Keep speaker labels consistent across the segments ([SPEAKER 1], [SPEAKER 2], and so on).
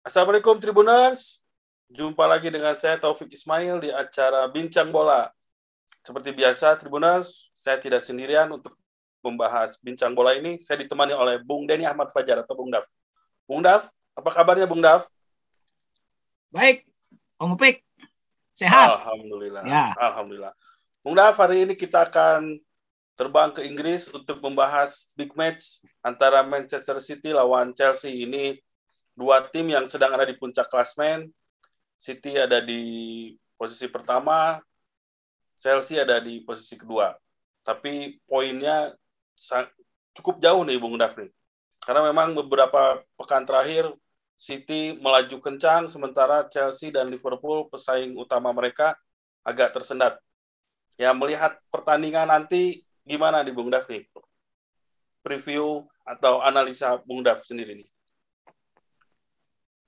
[SPEAKER 1] Assalamualaikum Tribuners. Jumpa lagi dengan saya Taufik Ismail di acara Bincang Bola. Seperti biasa Tribuners, saya tidak sendirian untuk membahas Bincang Bola ini. Saya ditemani oleh Bung Denny Ahmad Fajar atau Bung Daf. Bung Daf, apa kabarnya Bung Daf?
[SPEAKER 2] Baik, Om Upik. Sehat.
[SPEAKER 1] Alhamdulillah. Ya. Alhamdulillah. Bung Daf, hari ini kita akan terbang ke Inggris untuk membahas big match antara Manchester City lawan Chelsea. Ini dua tim yang sedang ada di puncak klasmen. City ada di posisi pertama, Chelsea ada di posisi kedua. Tapi poinnya cukup jauh nih Bung Dafni. Karena memang beberapa pekan terakhir City melaju kencang, sementara Chelsea dan Liverpool pesaing utama mereka agak tersendat. Ya melihat pertandingan nanti gimana di Bung Dafni? Preview atau analisa Bung Daf sendiri nih.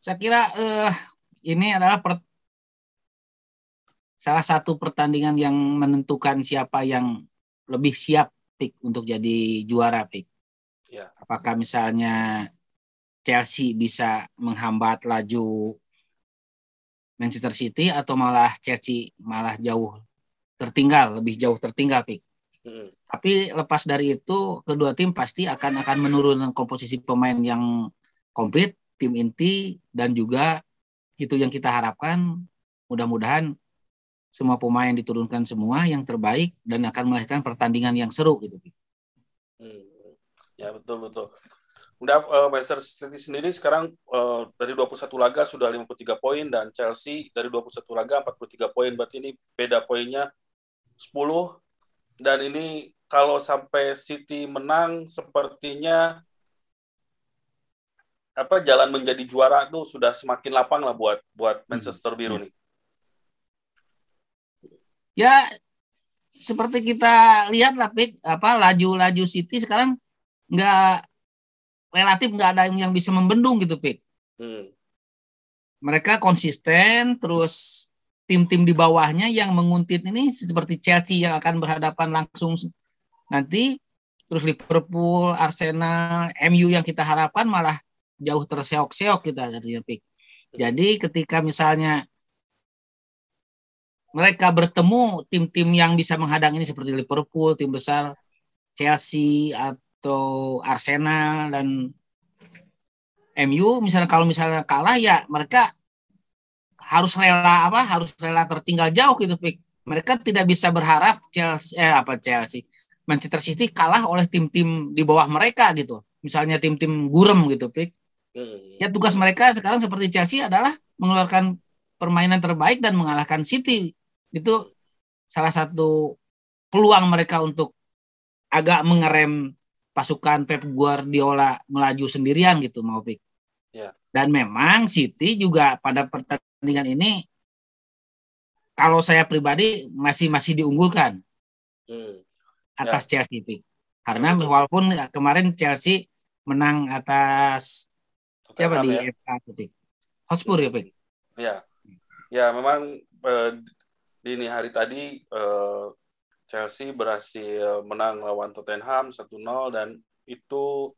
[SPEAKER 2] Saya kira uh, ini adalah per, salah satu pertandingan yang menentukan siapa yang lebih siap pik untuk jadi juara pik. Ya. Apakah misalnya Chelsea bisa menghambat laju Manchester City atau malah Chelsea malah jauh tertinggal, lebih jauh tertinggal pik. Hmm. Tapi lepas dari itu kedua tim pasti akan akan menurunkan komposisi pemain yang komplit tim inti dan juga itu yang kita harapkan mudah-mudahan semua pemain diturunkan semua yang terbaik dan akan melahirkan pertandingan yang seru gitu.
[SPEAKER 1] Hmm. Ya betul betul. Udah uh, Manchester City sendiri sekarang uh, dari 21 laga sudah 53 poin dan Chelsea dari 21 laga 43 poin berarti ini beda poinnya 10 dan ini kalau sampai City menang sepertinya apa jalan menjadi juara tuh sudah semakin lapang lah buat buat hmm. Manchester Biru nih.
[SPEAKER 2] Ya seperti kita lihat lah Pik, apa laju-laju City sekarang nggak relatif nggak ada yang bisa membendung gitu Pik. Hmm. Mereka konsisten terus tim-tim di bawahnya yang menguntit ini seperti Chelsea yang akan berhadapan langsung nanti terus Liverpool, Arsenal, MU yang kita harapkan malah jauh terseok-seok kita dari Pik. Jadi ketika misalnya mereka bertemu tim-tim yang bisa menghadang ini seperti Liverpool, tim besar Chelsea atau Arsenal dan MU misalnya kalau misalnya kalah ya mereka harus rela apa harus rela tertinggal jauh gitu Pik. Mereka tidak bisa berharap Chelsea eh apa Chelsea Manchester City kalah oleh tim-tim di bawah mereka gitu. Misalnya tim-tim gurem gitu Pik. Ya tugas mereka sekarang seperti Chelsea adalah mengeluarkan permainan terbaik dan mengalahkan City. Itu salah satu peluang mereka untuk agak mengerem pasukan Pep Guardiola melaju sendirian gitu mau pick. Ya. Dan memang City juga pada pertandingan ini kalau saya pribadi masih masih diunggulkan hmm. atas ya. Chelsea pick. Karena hmm. walaupun kemarin Chelsea menang atas Siapa di ya? FA Hotspur ya, Pak?
[SPEAKER 1] Ya. Ya, memang eh, dini hari tadi eh, Chelsea berhasil menang lawan Tottenham 1-0 dan itu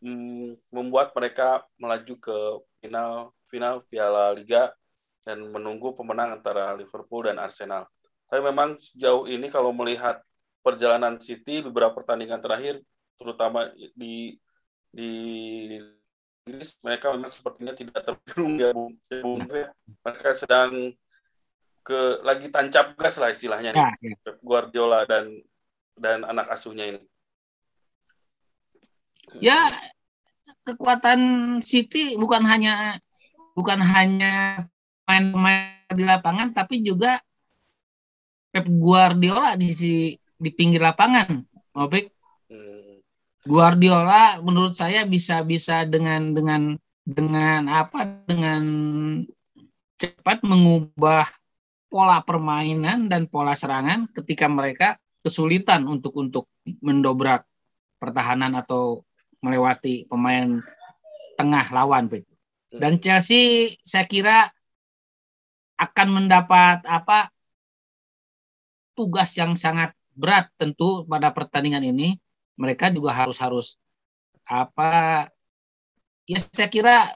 [SPEAKER 1] mm, membuat mereka melaju ke final final Piala Liga dan menunggu pemenang antara Liverpool dan Arsenal. Tapi memang sejauh ini kalau melihat perjalanan City beberapa pertandingan terakhir terutama di di Inggris mereka memang sepertinya tidak terbelung ya Bung. Ya, mereka sedang ke lagi tancap gas lah istilahnya nih. Ya, ya. Guardiola dan dan anak asuhnya ini.
[SPEAKER 2] Ya kekuatan City bukan hanya bukan hanya main-main di lapangan tapi juga Pep Guardiola di di pinggir lapangan, Mofik. Guardiola menurut saya bisa bisa dengan dengan dengan apa dengan cepat mengubah pola permainan dan pola serangan ketika mereka kesulitan untuk untuk mendobrak pertahanan atau melewati pemain tengah lawan Dan Chelsea saya kira akan mendapat apa tugas yang sangat berat tentu pada pertandingan ini mereka juga harus harus apa ya saya kira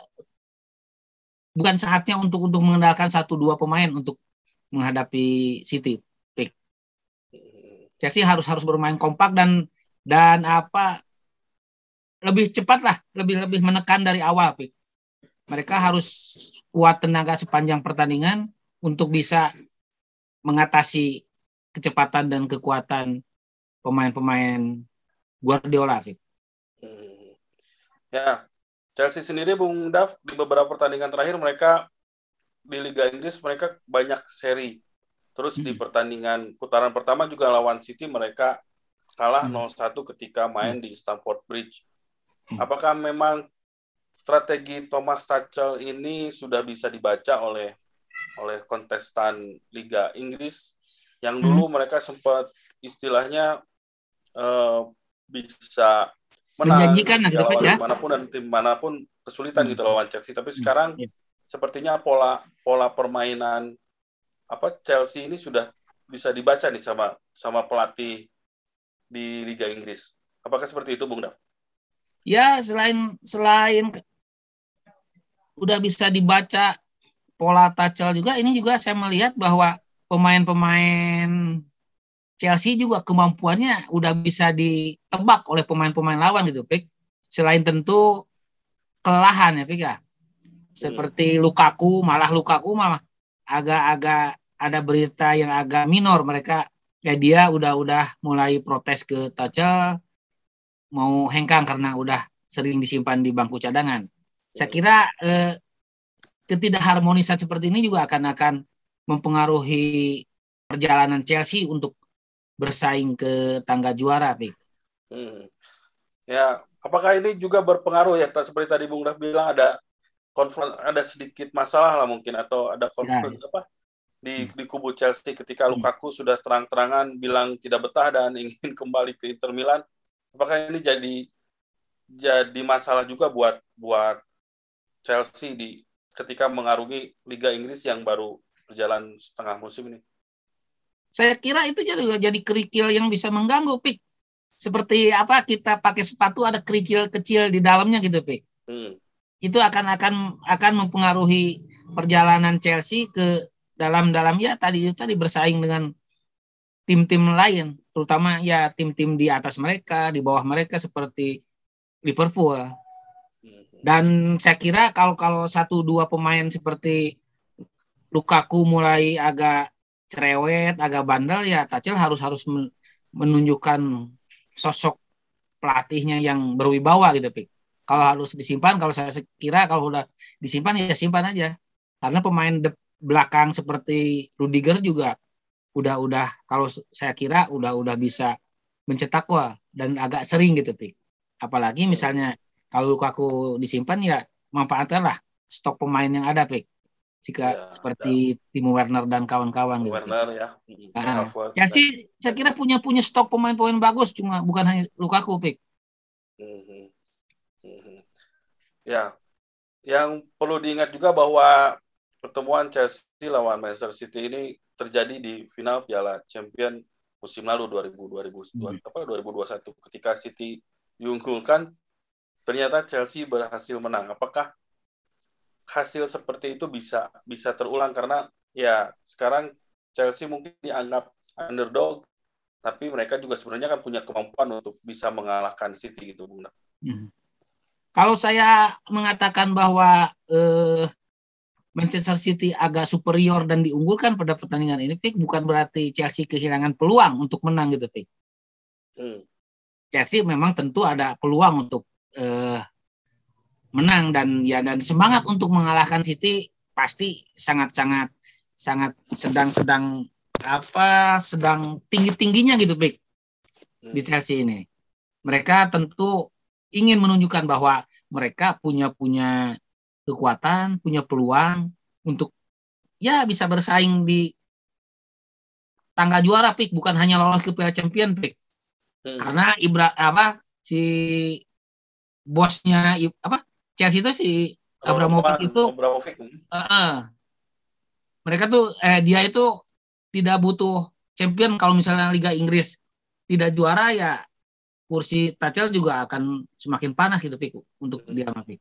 [SPEAKER 2] bukan saatnya untuk untuk mengandalkan satu dua pemain untuk menghadapi City. Pick. Chelsea harus harus bermain kompak dan dan apa lebih cepat lah, lebih lebih menekan dari awal. Pick. Mereka harus kuat tenaga sepanjang pertandingan untuk bisa mengatasi kecepatan dan kekuatan pemain-pemain Guardiola. Pick.
[SPEAKER 1] Hmm. Ya, Chelsea sendiri Bung Dav di beberapa pertandingan terakhir mereka di Liga Inggris mereka banyak seri. Terus hmm. di pertandingan putaran pertama juga lawan City mereka kalah hmm. 0-1 ketika main hmm. di Stamford Bridge. Hmm. Apakah memang strategi Thomas Tuchel ini sudah bisa dibaca oleh oleh kontestan Liga Inggris yang dulu hmm. mereka sempat istilahnya uh, bisa menang menjanjikan ya, lawan ya. mana pun dan tim mana pun kesulitan hmm. gitu lawan Chelsea tapi hmm. sekarang hmm. sepertinya pola pola permainan apa Chelsea ini sudah bisa dibaca nih sama sama pelatih di Liga Inggris apakah seperti itu Bung Dav?
[SPEAKER 2] Ya selain selain udah bisa dibaca pola Tuchel juga ini juga saya melihat bahwa pemain-pemain Chelsea juga kemampuannya udah bisa ditebak oleh pemain-pemain lawan gitu, Pik. Selain tentu kelelahan ya, Pik ya. Seperti Lukaku, malah Lukaku malah agak-agak ada berita yang agak minor mereka ya dia udah-udah mulai protes ke Tuchel mau hengkang karena udah sering disimpan di bangku cadangan. Saya kira eh, ketidakharmonisan seperti ini juga akan akan mempengaruhi perjalanan Chelsea untuk bersaing ke tangga juara, Pik.
[SPEAKER 1] Hmm. Ya, apakah ini juga berpengaruh ya seperti tadi Bung Raf bilang ada konflik ada sedikit masalah lah mungkin atau ada konflik ya. apa di di kubu Chelsea ketika hmm. Lukaku sudah terang-terangan bilang tidak betah dan ingin kembali ke Inter Milan. Apakah ini jadi jadi masalah juga buat buat Chelsea di ketika mengarungi Liga Inggris yang baru berjalan setengah musim ini?
[SPEAKER 2] Saya kira itu juga jadi kerikil yang bisa mengganggu, Pik. Seperti apa kita pakai sepatu ada kerikil kecil di dalamnya gitu, Pik. Hmm. Itu akan akan akan mempengaruhi perjalanan Chelsea ke dalam-dalam ya tadi itu tadi bersaing dengan tim-tim lain, terutama ya tim-tim di atas mereka, di bawah mereka seperti Liverpool. Hmm. Dan saya kira kalau kalau satu dua pemain seperti Lukaku mulai agak cerewet, agak bandel ya Tacil harus harus menunjukkan sosok pelatihnya yang berwibawa gitu, Pik. Kalau harus disimpan, kalau saya kira kalau udah disimpan ya simpan aja. Karena pemain de belakang seperti Rudiger juga udah udah kalau saya kira udah udah bisa mencetak gol dan agak sering gitu, Pik. Apalagi misalnya kalau Lukaku disimpan ya manfaatkanlah stok pemain yang ada, Pik jika ya, seperti ya. Timo Werner dan kawan-kawan
[SPEAKER 1] gitu. Werner ya.
[SPEAKER 2] Nah, jadi saya kira punya punya stok pemain-pemain bagus cuma bukan hanya Lukaku pik.
[SPEAKER 1] Hmm. Hmm. Ya, yang perlu diingat juga bahwa pertemuan Chelsea lawan Manchester City ini terjadi di final Piala Champion musim lalu 2000 2000 hmm. apa 2021 ketika City diunggulkan ternyata Chelsea berhasil menang. Apakah hasil seperti itu bisa bisa terulang karena ya sekarang Chelsea mungkin dianggap underdog tapi mereka juga sebenarnya kan punya kemampuan untuk bisa mengalahkan City gitu Bung. Hmm.
[SPEAKER 2] Kalau saya mengatakan bahwa eh, Manchester City agak superior dan diunggulkan pada pertandingan ini, Pik, bukan berarti Chelsea kehilangan peluang untuk menang gitu, Pik. Hmm. Chelsea memang tentu ada peluang untuk eh, menang dan ya dan semangat untuk mengalahkan City pasti sangat-sangat sangat sedang-sedang apa sedang tinggi-tingginya gitu Bik di hmm. Chelsea ini. Mereka tentu ingin menunjukkan bahwa mereka punya punya kekuatan, punya peluang untuk ya bisa bersaing di tangga juara Pik bukan hanya lolos ke Piala Champion Pik. Hmm. Karena Ibra apa si bosnya apa Chelsea itu si Abramovich itu Abramovich. Uh, uh, mereka tuh eh dia itu tidak butuh champion kalau misalnya Liga Inggris tidak juara ya kursi Tachel juga akan semakin panas gitu Piku untuk hmm. dia Pik.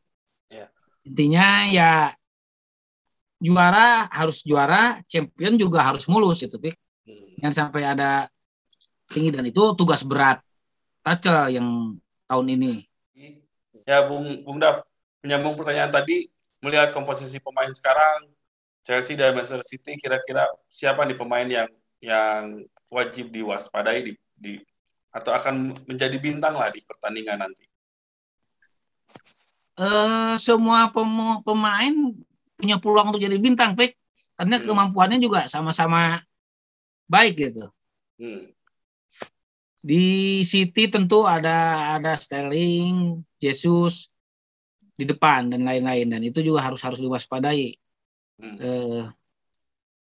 [SPEAKER 2] Yeah. Intinya ya juara harus juara, champion juga harus mulus itu, Pik.
[SPEAKER 1] Hmm.
[SPEAKER 2] Yang sampai ada tinggi dan itu tugas berat Tacel yang tahun ini.
[SPEAKER 1] Ya, Bung Bung Dav, menyambung pertanyaan tadi, melihat komposisi pemain sekarang, Chelsea dan Manchester City, kira-kira siapa nih pemain yang yang wajib diwaspadai di, di atau akan menjadi bintang lah di pertandingan nanti?
[SPEAKER 2] Uh, semua pem pemain punya peluang untuk jadi bintang, Pek. Karena hmm. kemampuannya juga sama-sama baik gitu. Hmm. Di City tentu ada ada Sterling, Jesus di depan dan lain-lain dan itu juga harus harus diwaspadai. Hmm. Eh,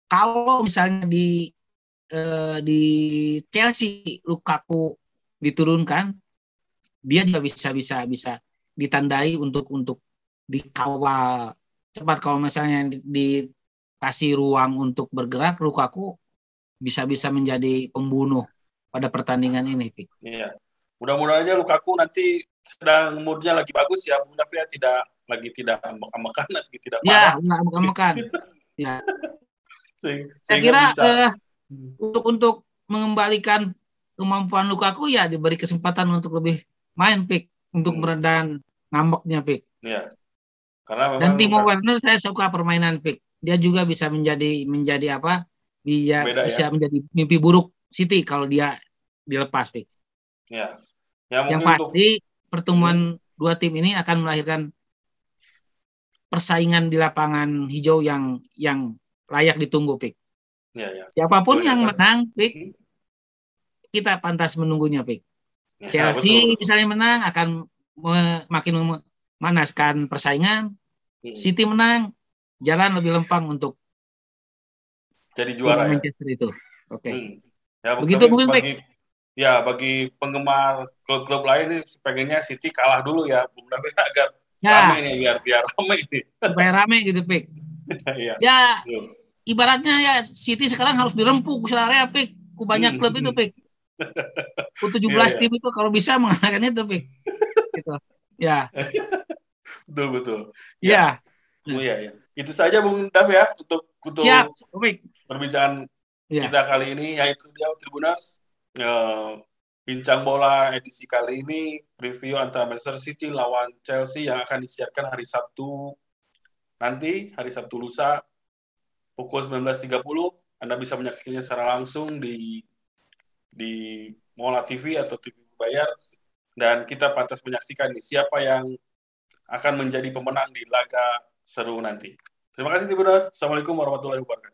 [SPEAKER 2] kalau misalnya di eh, di Chelsea Lukaku diturunkan, dia juga bisa bisa bisa ditandai untuk untuk dikawal cepat kalau misalnya dikasih ruang untuk bergerak Lukaku bisa bisa menjadi pembunuh pada pertandingan ini.
[SPEAKER 1] Iya. Mudah-mudahan aja Lukaku nanti sedang moodnya lagi bagus ya, Bung ya tidak lagi tidak ambek-ambekan, lagi tidak
[SPEAKER 2] parah. Ya, ambek-ambekan. ya. Saya kira bisa... uh, untuk untuk mengembalikan kemampuan Lukaku ya diberi kesempatan untuk lebih main pick untuk hmm. meredam ngambeknya pick.
[SPEAKER 1] Iya. Karena
[SPEAKER 2] Dan Timo Werner saya suka permainan pick. Dia juga bisa menjadi menjadi apa? Bisa Beda, bisa ya? menjadi mimpi buruk City kalau dia dilepas, Pik.
[SPEAKER 1] Ya.
[SPEAKER 2] ya yang pasti untuk... pertemuan hmm. dua tim ini akan melahirkan persaingan di lapangan hijau yang yang layak ditunggu, Pik.
[SPEAKER 1] Ya, ya.
[SPEAKER 2] Siapa pun betul, yang ya, menang, Pik, kita pantas menunggunya, Pik. Ya, Chelsea betul. misalnya menang akan me, makin memanaskan persaingan. Hmm. City menang, jalan lebih lempang untuk
[SPEAKER 1] jadi juara
[SPEAKER 2] ya. Manchester itu. Oke. Okay. Hmm.
[SPEAKER 1] Ya, Begitu mungkin bagi, ya bagi penggemar klub-klub lain ini pengennya City kalah dulu ya, Bung David agar ya. rame nih biar biar rame ini.
[SPEAKER 2] Supaya rame gitu, Pik. ya. ya ibaratnya ya City sekarang harus dirempuk area Pik. Ku banyak hmm. klub itu, Pik. Ku 17 ya, ya. tim itu kalau bisa mengalahkan itu, Pik. gitu. Ya.
[SPEAKER 1] betul betul.
[SPEAKER 2] Ya.
[SPEAKER 1] ya. Oh iya ya. Itu saja Bung Dav ya untuk untuk Siap. perbincangan ya. kita kali ini yaitu dia Tribuners uh, bincang bola edisi kali ini preview antara Manchester City lawan Chelsea yang akan disiarkan hari Sabtu nanti hari Sabtu lusa pukul 19.30 Anda bisa menyaksikannya secara langsung di di Mola TV atau TV bayar dan kita pantas menyaksikan nih siapa yang akan menjadi pemenang di laga seru nanti. Terima kasih Tribuners. Assalamualaikum warahmatullahi wabarakatuh.